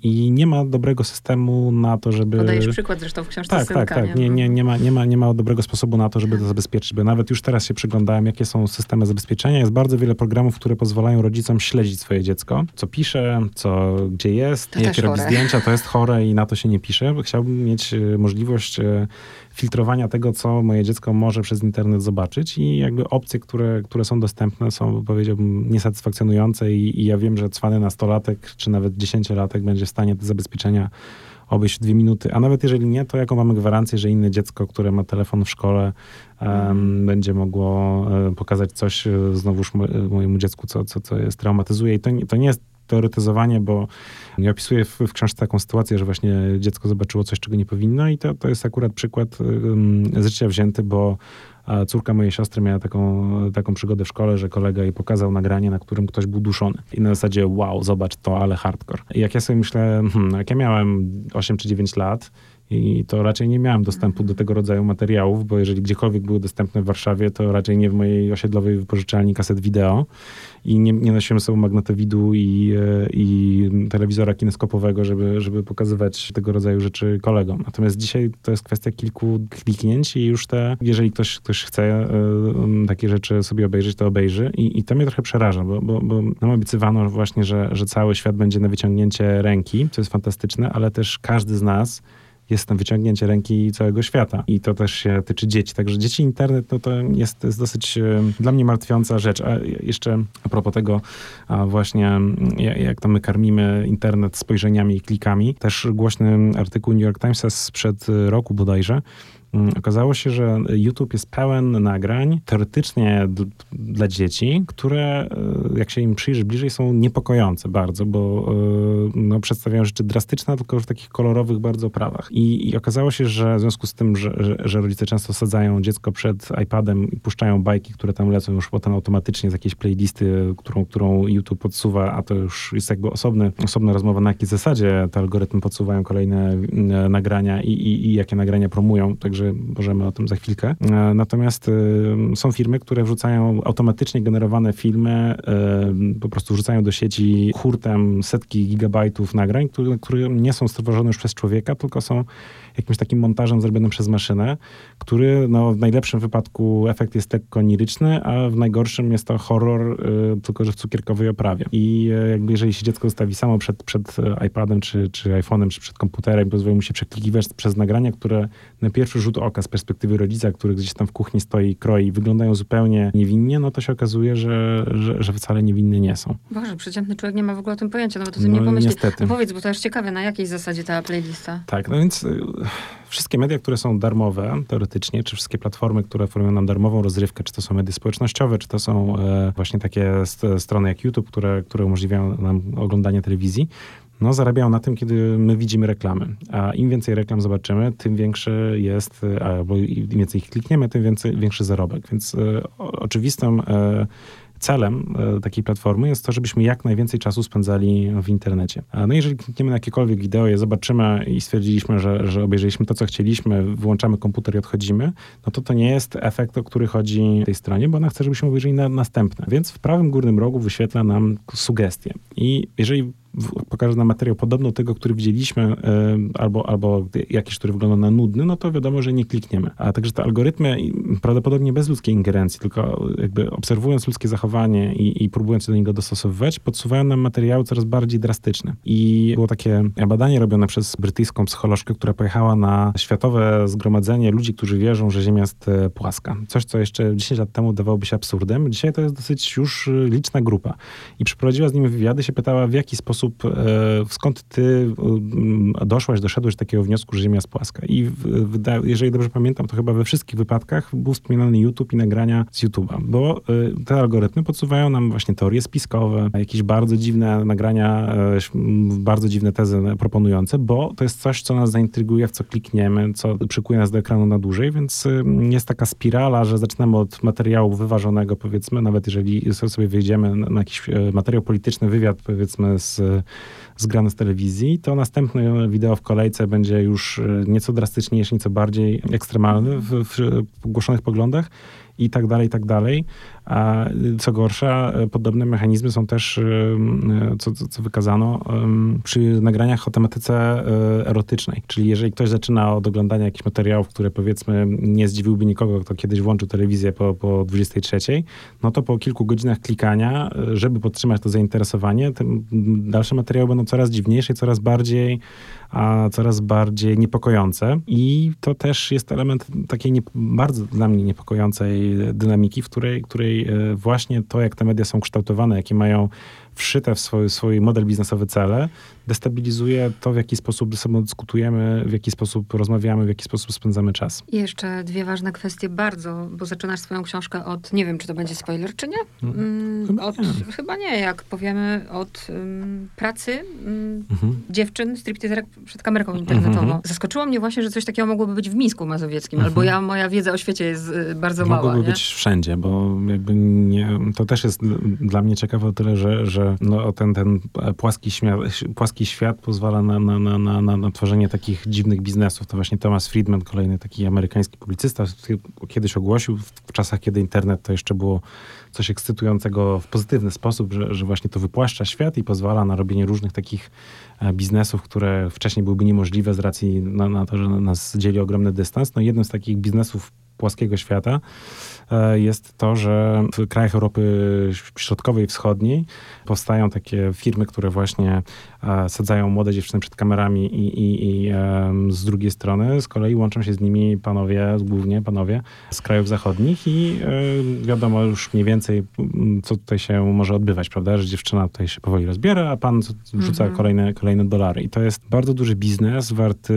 S2: I nie ma dobrego systemu na to, żeby...
S1: Podajesz przykład zresztą w książce
S2: Tak, tak, tak. Nie, nie, nie, ma, nie, ma, nie ma dobrego sposobu na to, żeby to zabezpieczyć, bo nawet już teraz się przyglądałem, jakie są systemy zabezpieczenia. Jest bardzo wiele programów, które pozwalają rodzicom śledzić swoje dziecko, co pisze, co, gdzie jest, to jakie robi zdjęcia, to jest chore i na to się nie pisze. Chciałbym mieć e, możliwość e, filtrowania tego, co moje dziecko może przez internet zobaczyć i jakby opcje, które, które są dostępne są powiedziałbym, niesatysfakcjonujące i, i ja wiem, że cwany nastolatek, czy nawet dziesięciolatek będzie w stanie te zabezpieczenia obejść w dwie minuty. A nawet jeżeli nie, to jaką mamy gwarancję, że inne dziecko, które ma telefon w szkole, um, będzie mogło um, pokazać coś e, znowuż mojemu dziecku, co, co, co jest traumatyzuje. I to, to nie jest teoretyzowanie, bo ja opisuję w, w, książce taką sytuację, że właśnie dziecko zobaczyło coś, czego nie powinno i to, to jest akurat przykład z życia wzięty, bo a córka mojej siostry miała taką, taką przygodę w szkole, że kolega jej pokazał nagranie, na którym ktoś był duszony. I na zasadzie, wow, zobacz to, ale hardcore. I jak ja sobie myślę, hmm, jak ja miałem 8 czy 9 lat, i to raczej nie miałem dostępu do tego rodzaju materiałów, bo jeżeli gdziekolwiek były dostępne w Warszawie, to raczej nie w mojej osiedlowej wypożyczalni kaset wideo. I nie, nie nosiłem sobą magnetowidu i, e, i telewizora kineskopowego, żeby, żeby pokazywać tego rodzaju rzeczy kolegom. Natomiast dzisiaj to jest kwestia kilku kliknięć i już te, jeżeli ktoś, ktoś chce y, takie rzeczy sobie obejrzeć, to obejrzy. I, i to mnie trochę przeraża, bo, bo, bo nam obiecywano właśnie, że, że cały świat będzie na wyciągnięcie ręki, co jest fantastyczne, ale też każdy z nas jest tam wyciągnięcie ręki całego świata. I to też się tyczy dzieci. Także dzieci internet no to jest, jest dosyć e, dla mnie martwiąca rzecz. A jeszcze a propos tego właśnie jak to my karmimy internet spojrzeniami i klikami. Też głośny artykuł New York Timesa sprzed roku bodajże okazało się, że YouTube jest pełen nagrań teoretycznie dla dzieci, które e, jak się im przyjrzy bliżej są niepokojące bardzo, bo e, no, przedstawiają rzeczy drastyczne, tylko w takich kolorowych bardzo oprawach. I, I, okazało się, że w związku z tym, że, że, że, rodzice często sadzają dziecko przed iPadem i puszczają bajki, które tam lecą już potem automatycznie z jakiejś playlisty, którą, którą YouTube podsuwa, a to już jest jakby osobny, osobna rozmowa, na jakiej zasadzie te algorytmy podsuwają kolejne e, nagrania i, i, i jakie nagrania promują, także możemy o tym za chwilkę. E, natomiast e, są firmy, które wrzucają automatycznie generowane filmy, po prostu wrzucają do sieci hurtem setki gigabajtów nagrań, które, które nie są stworzone już przez człowieka, tylko są jakimś takim montażem zrobionym przez maszynę, który no, w najlepszym wypadku efekt jest lekko oniryczny, a w najgorszym jest to horror, y, tylko że w cukierkowej oprawie. I y, jakby jeżeli się dziecko zostawi samo przed, przed iPadem, czy, czy iPhone'em, czy przed komputerem, pozwoli mu się przeklikiwać przez nagrania, które na pierwszy rzut oka z perspektywy rodzica, który gdzieś tam w kuchni stoi i kroi, wyglądają zupełnie niewinnie, no to się okazuje, że, że, że wcale niewinne nie są.
S1: Boże, przeciętny człowiek nie ma w ogóle o tym pojęcia, no bo to no, nie pomyśli. Niestety. No powiedz, bo to już ciekawe, na jakiej zasadzie ta playlista?
S2: Tak, no więc y, wszystkie media, które są darmowe, teoretycznie, czy wszystkie platformy, które oferują nam darmową rozrywkę, czy to są media społecznościowe, czy to są e, właśnie takie st strony jak YouTube, które, które umożliwiają nam oglądanie telewizji, no, zarabiają na tym, kiedy my widzimy reklamy. A im więcej reklam zobaczymy, tym większy jest, albo im więcej ich klikniemy, tym więcej, większy zarobek. Więc e, oczywistym e, celem e, takiej platformy jest to, żebyśmy jak najwięcej czasu spędzali w internecie. No jeżeli klikniemy na jakiekolwiek wideo, je zobaczymy i stwierdziliśmy, że, że obejrzeliśmy to, co chcieliśmy, wyłączamy komputer i odchodzimy, no to to nie jest efekt, o który chodzi tej stronie, bo ona chce, żebyśmy obejrzeli na, następne. Więc w prawym górnym rogu wyświetla nam sugestie. I jeżeli pokaże nam materiał podobny do tego, który widzieliśmy, e, albo, albo jakiś, który wygląda na nudny, no to wiadomo, że nie klikniemy. A także te algorytmy prawdopodobnie bez ludzkiej ingerencji, tylko jakby obserwując ludzkie zachowanie i, i próbując się do niego dostosowywać, podsuwają nam materiały coraz bardziej drastyczne. I było takie badanie robione przez brytyjską psycholożkę, która pojechała na światowe zgromadzenie ludzi, którzy wierzą, że Ziemia jest e, płaska. Coś, co jeszcze 10 lat temu dawałoby się absurdem. Dzisiaj to jest dosyć już e, liczna grupa. I przeprowadziła z nimi wywiady, się pytała, w jaki sposób sposób, e, skąd ty e, doszłaś, doszedłeś do takiego wniosku, że Ziemia jest płaska. I jeżeli dobrze pamiętam, to chyba we wszystkich wypadkach był wspominany YouTube i nagrania z YouTube'a, bo e, te algorytmy podsuwają nam właśnie teorie spiskowe, jakieś bardzo dziwne nagrania, bardzo dziwne tezy proponujące, bo to jest coś, co nas zaintryguje, w co klikniemy, co przykuje nas do ekranu na dłużej, więc jest taka spirala, że zaczynamy od materiału wyważonego, powiedzmy, nawet jeżeli sobie wyjdziemy na jakiś materiał polityczny, wywiad, powiedzmy, z zgrane z telewizji, to następne wideo w kolejce będzie już e, nieco drastyczniejsze, nieco bardziej ekstremalny w, w głoszonych poglądach i tak dalej, i tak dalej. A co gorsza, podobne mechanizmy są też, co, co wykazano, przy nagraniach o tematyce e, erotycznej. Czyli jeżeli ktoś zaczyna od oglądania jakichś materiałów, które powiedzmy nie zdziwiłby nikogo, kto kiedyś włączył telewizję po, po 23, no to po kilku godzinach klikania, e, żeby podtrzymać to zainteresowanie, te dalsze materiały będą coraz dziwniejsze i coraz bardziej a coraz bardziej niepokojące. I to też jest element takiej nie, bardzo dla mnie niepokojącej dynamiki, w której, której e, właśnie to, jak te media są kształtowane, jakie mają wszyte w swój, swój model biznesowy cele, destabilizuje to, w jaki sposób ze sobą dyskutujemy, w jaki sposób rozmawiamy, w jaki sposób spędzamy czas.
S1: I jeszcze dwie ważne kwestie bardzo, bo zaczynasz swoją książkę od, nie wiem, czy to będzie spoiler, czy nie? Mm, mm chyba, od, nie. chyba nie, jak powiemy, od um, pracy um, mhm. dziewczyn, stripteaserek przed kamerką internetową. Mhm. Zaskoczyło mnie właśnie, że coś takiego mogłoby być w Mińsku Mazowieckim, mhm. albo ja, moja wiedza o świecie jest y, bardzo mała.
S2: Mogłoby być wszędzie, bo jakby nie, to też jest dla mnie ciekawe o tyle, że, że no, ten, ten płaski, śmia, płaski świat pozwala na, na, na, na, na tworzenie takich dziwnych biznesów. To właśnie Thomas Friedman, kolejny taki amerykański publicysta, kiedyś ogłosił w czasach, kiedy internet to jeszcze było coś ekscytującego w pozytywny sposób, że, że właśnie to wypłaszcza świat i pozwala na robienie różnych takich e, biznesów, które wcześniej byłyby niemożliwe z racji na, na to, że nas dzieli ogromny dystans. No jednym z takich biznesów płaskiego świata, jest to, że w krajach Europy Środkowej i Wschodniej powstają takie firmy, które właśnie e, sadzają młode dziewczyny przed kamerami i, i, i z drugiej strony z kolei łączą się z nimi panowie, głównie panowie z krajów zachodnich i wiadomo już mniej więcej, co tutaj się może odbywać, prawda, że dziewczyna tutaj się powoli rozbiera, a pan rzuca mhm. kolejne, kolejne dolary. I to jest bardzo duży biznes, warty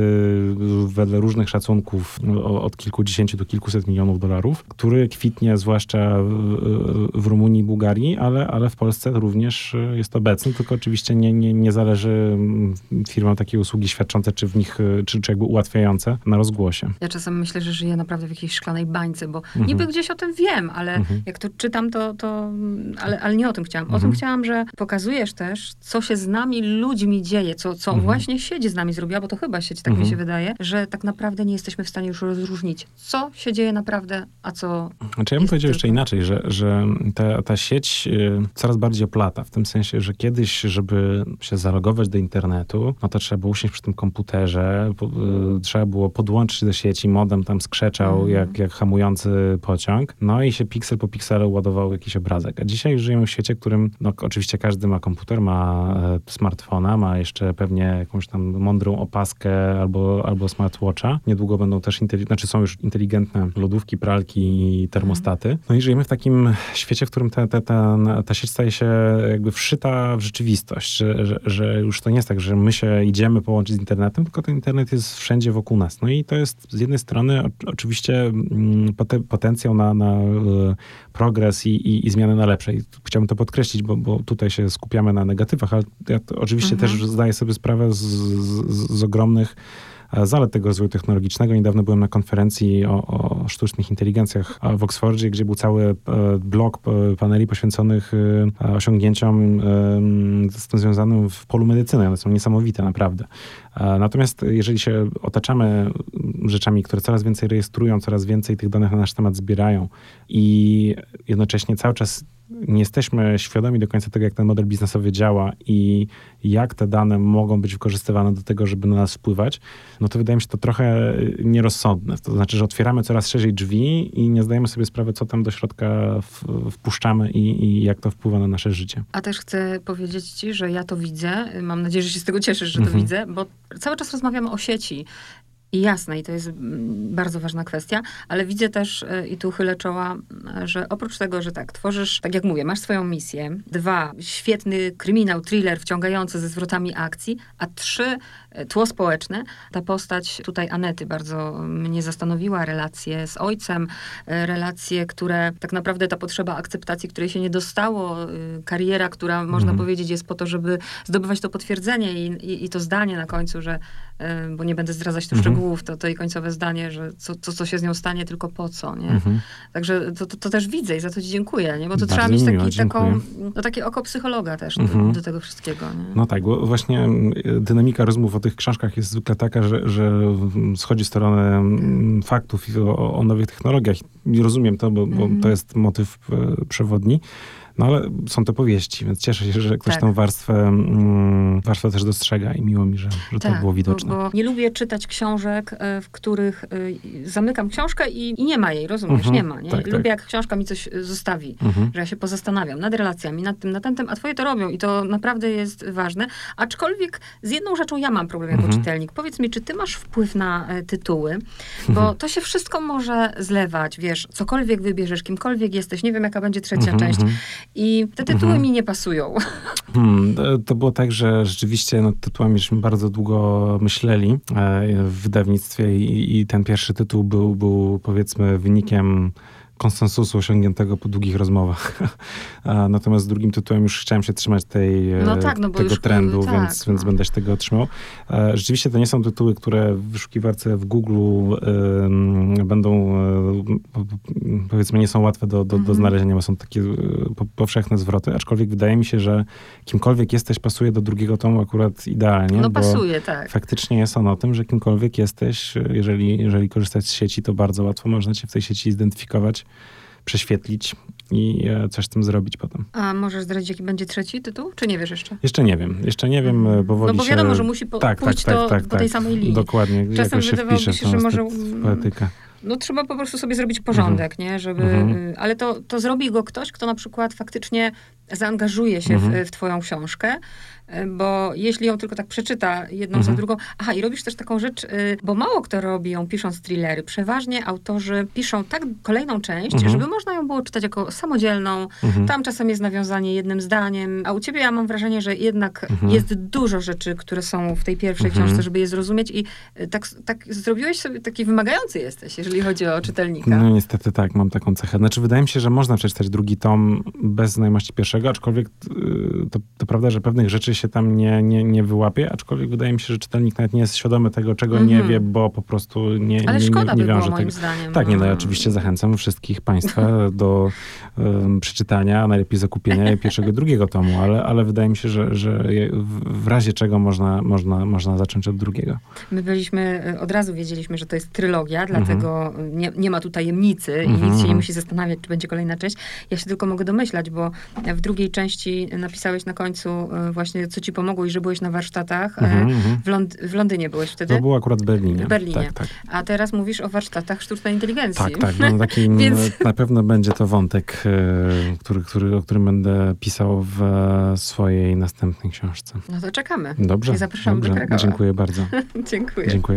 S2: wedle różnych szacunków od kilkudziesięciu do kilkuset milionów dolarów, który kwitnie zwłaszcza w Rumunii i Bułgarii, ale, ale w Polsce również jest obecny, tylko oczywiście nie, nie, nie zależy mm, firmom takiej usługi świadczące, czy w nich, czy, czy jakby ułatwiające na rozgłosie.
S1: Ja czasem myślę, że żyję naprawdę w jakiejś szklanej bańce, bo mhm. niby gdzieś o tym wiem, ale mhm. jak to czytam, to, to ale, ale nie o tym chciałam. O mhm. tym chciałam, że pokazujesz też, co się z nami ludźmi dzieje, co, co mhm. właśnie sieć z nami zrobiła, bo to chyba sieć, tak mi się mhm. wydaje, że tak naprawdę nie jesteśmy w stanie już rozróżnić, co się dzieje naprawdę, a co.
S2: Znaczy, ja bym powiedział jeszcze inaczej, że, że ta, ta sieć y, coraz bardziej oplata, w tym sensie, że kiedyś, żeby się zalogować do internetu, no to trzeba było usiąść przy tym komputerze, y, trzeba było podłączyć do sieci, modem tam skrzeczał mhm. jak, jak hamujący pociąg, no i się piksel po pikselu ładował jakiś obrazek. A dzisiaj żyjemy w świecie, w którym, no oczywiście każdy ma komputer, ma e, smartfona, ma jeszcze pewnie jakąś tam mądrą opaskę albo, albo smartwatcha. Niedługo będą też, znaczy są już inteligentne lodówki, pralki i termostaty. No i żyjemy w takim świecie, w którym ta, ta, ta, ta sieć staje się jakby wszyta w rzeczywistość, że, że, że, już to nie jest tak, że my się idziemy połączyć z internetem, tylko ten internet jest wszędzie wokół nas. No i to jest z jednej strony oczywiście mm, potencjał na, na e, progres i, i, i zmianę na lepsze. I chciałbym to podkreślić, bo, bo tutaj się skupiamy na negatywach, ale ja oczywiście mhm. też zdaję sobie sprawę z, z, z ogromnych zalet tego rozwoju technologicznego. Niedawno byłem na konferencji o, o, sztucznych inteligencjach w Oxfordzie, gdzie był cały e, blok e, paneli poświęconych osiągnięciom z tym związanym w polu medycyny. One są niesamowite, naprawdę. Natomiast jeżeli się otaczamy rzeczami, które coraz więcej rejestrują, coraz więcej tych danych na nasz temat zbierają i jednocześnie cały czas nie jesteśmy świadomi do końca tego, jak ten model biznesowy działa i jak te dane mogą być wykorzystywane do tego, żeby na nas wpływać, no to wydaje mi się to trochę nierozsądne. To znaczy, że otwieramy coraz szerzej drzwi i nie zdajemy sobie sprawy, co tam do środka wpuszczamy i, i jak to wpływa na nasze życie.
S1: A też chcę powiedzieć ci, że ja to widzę. Mam nadzieję, że się z tego cieszysz, że to mhm. widzę, bo cały czas rozmawiamy o sieci jasne, i to jest mm, bardzo ważna kwestia, ale widzę też, e, i tu chylę czoła, że oprócz tego, że tak, tworzysz, tak jak mówię, masz swoją misję, dwa, świetny kryminał, thriller wciągający ze zwrotami akcji, a trzy, e, tło społeczne. Ta postać tutaj Anety bardzo mnie zastanowiła, relacje z ojcem, e, relacje, które tak naprawdę ta potrzeba akceptacji, której się nie dostało, kariera, która można mhm. powiedzieć jest po to, żeby zdobywać to potwierdzenie i, i, i to zdanie na końcu, że, bo nie będę zdradzać tu mhm. szczegółów, szczegółów, to, to i końcowe zdanie, że co, co, co się z nią stanie, tylko po co, nie? Mhm. Także to, to, to, też widzę i za to ci dziękuję, nie? Bo to Bardzo trzeba mieć taki, taką, no, takie oko psychologa też mhm. do, do, tego wszystkiego, nie?
S2: No tak, bo właśnie mm, dynamika rozmów o tych książkach jest zwykle taka, że, że schodzi w stronę mm, faktów o, o nowych technologiach. I rozumiem to, bo, bo mhm. to jest motyw e, przewodni. No ale są to powieści, więc cieszę się, że ktoś tak. tą warstwę, mm, warstwę też dostrzega i miło mi, że, że tak, to było widoczne.
S1: Bo, bo, nie lubię czytać książek, e, w których y, zamykam książkę i, i, nie ma jej, rozumiesz? Mhm. Nie ma. Nie? Tak, lubię, tak. jak książka mi coś e, zostawi, mhm. że ja się pozastanawiam nad relacjami, nad tym, nad tym, a twoje to robią i to naprawdę jest ważne. Aczkolwiek z jedną rzeczą ja mam problem jako mhm. czytelnik. Powiedz mi, czy ty masz wpływ na e, tytuły? Bo mhm. to się wszystko może zlewać, wiesz, cokolwiek wybierzesz, kimkolwiek jesteś, nie wiem jaka będzie trzecia mhm, część. I te tytuły mhm. mi nie pasują.
S2: Hmm, to było tak, że rzeczywiście nad tytułami żeśmy bardzo długo myśleli e, w wydawnictwie i, i ten pierwszy tytuł był, był powiedzmy wynikiem konsensusu osiągniętego po długich rozmowach. Natomiast z drugim tytułem już chciałem się trzymać tej, no e, tak, no tego trendu, tak, więc, no. więc będę się tego trzymał. E, rzeczywiście to nie są tytuły, które w wyszukiwarce w Google y, będą, y, powiedzmy, nie są łatwe do, do, do mhm. znalezienia, bo są takie po, powszechne zwroty, aczkolwiek wydaje mi się, że kimkolwiek jesteś, pasuje do drugiego tomu akurat idealnie.
S1: No pasuje, tak.
S2: Faktycznie jest on o tym, że kimkolwiek jesteś, jeżeli, jeżeli korzystać z sieci, to bardzo łatwo można cię w tej sieci zidentyfikować prześwietlić i e, coś z tym zrobić potem.
S1: A możesz zdradzić, jaki będzie trzeci tytuł? Czy nie wiesz jeszcze?
S2: Jeszcze nie wiem. Jeszcze nie wiem, bo woli
S1: No bo wiadomo, się... że musi po, tak, pójść tak, tak, tak, po tej samej linii.
S2: Dokładnie.
S1: Czasem wydawałoby się, że może... No trzeba po prostu sobie zrobić porządek,
S2: Mhm.
S1: nie? Żeby, y, Ale to, to zrobi go ktoś, kto na przykład faktycznie zaangażuje się
S2: Mhm.
S1: w, w twoją książkę, bo jeśli ją tylko tak przeczyta jedną za
S2: Mhm.
S1: drugą... Aha, i robisz też taką rzecz, y, bo mało kto robi ją pisząc thrillery. Przeważnie autorzy piszą tak kolejną część,
S2: Mhm.
S1: żeby można ją było czytać jako samodzielną.
S2: Mhm.
S1: Tam czasem jest nawiązanie jednym zdaniem, a u ciebie ja mam wrażenie, że jednak
S2: Mhm.
S1: jest dużo rzeczy, które są w tej pierwszej
S2: Mhm.
S1: książce, żeby je zrozumieć i y, tak, tak zrobiłeś sobie, taki wymagający jesteś, jeżeli chodzi o czytelnika.
S2: No niestety tak, mam taką cechę. Znaczy wydaje mi się, że można przeczytać drugi tom bez znajomości pierwszego, aczkolwiek y, to, to prawda, że pewnych rzeczy się tam nie, nie, nie wyłapie, aczkolwiek wydaje mi się, że czytelnik nawet nie jest świadomy tego, czego nie
S1: Mhm.
S2: wie, bo po prostu nie,
S1: Ale
S2: nie, nie,
S1: szkoda
S2: nie
S1: by było,
S2: wiąże
S1: moim
S2: tego.
S1: zdaniem.
S2: Tak, nie, no ja
S1: Mm.
S2: oczywiście zachęcam wszystkich Państwa do um, przeczytania, a najlepiej zakupienia pierwszego drugiego tomu, ale, ale wydaje mi się, że, że w, razie czego można, można, można zacząć od drugiego.
S1: My byliśmy, y, od razu wiedzieliśmy, że to jest trylogia, dlatego nie, nie ma tu tajemnicy i
S2: Mhm,
S1: nic się nie
S2: mhm.
S1: musi zastanawiać, czy będzie kolejna część. Ja się tylko mogę domyślać, bo w drugiej części napisałeś na końcu y, właśnie, co ci pomogło i że byłeś na warsztatach.
S2: Mhm, mhm.
S1: W, Lond- w Londynie byłeś wtedy,
S2: To było akurat w Berlinie.
S1: W Berlinie.
S2: Tak, tak.
S1: a teraz mówisz o warsztatach sztucznej inteligencji.
S2: Tak, tak. No,
S1: Więc-
S2: Na pewno będzie to wątek, e, który, który, o którym będę pisał w e, swojej następnej książce.
S1: No to czekamy.
S2: Dobrze.
S1: I zapraszam do
S2: dobrze.
S1: Krakowa.
S2: Dziękuję bardzo.
S1: Dziękuję.
S2: Dziękuję.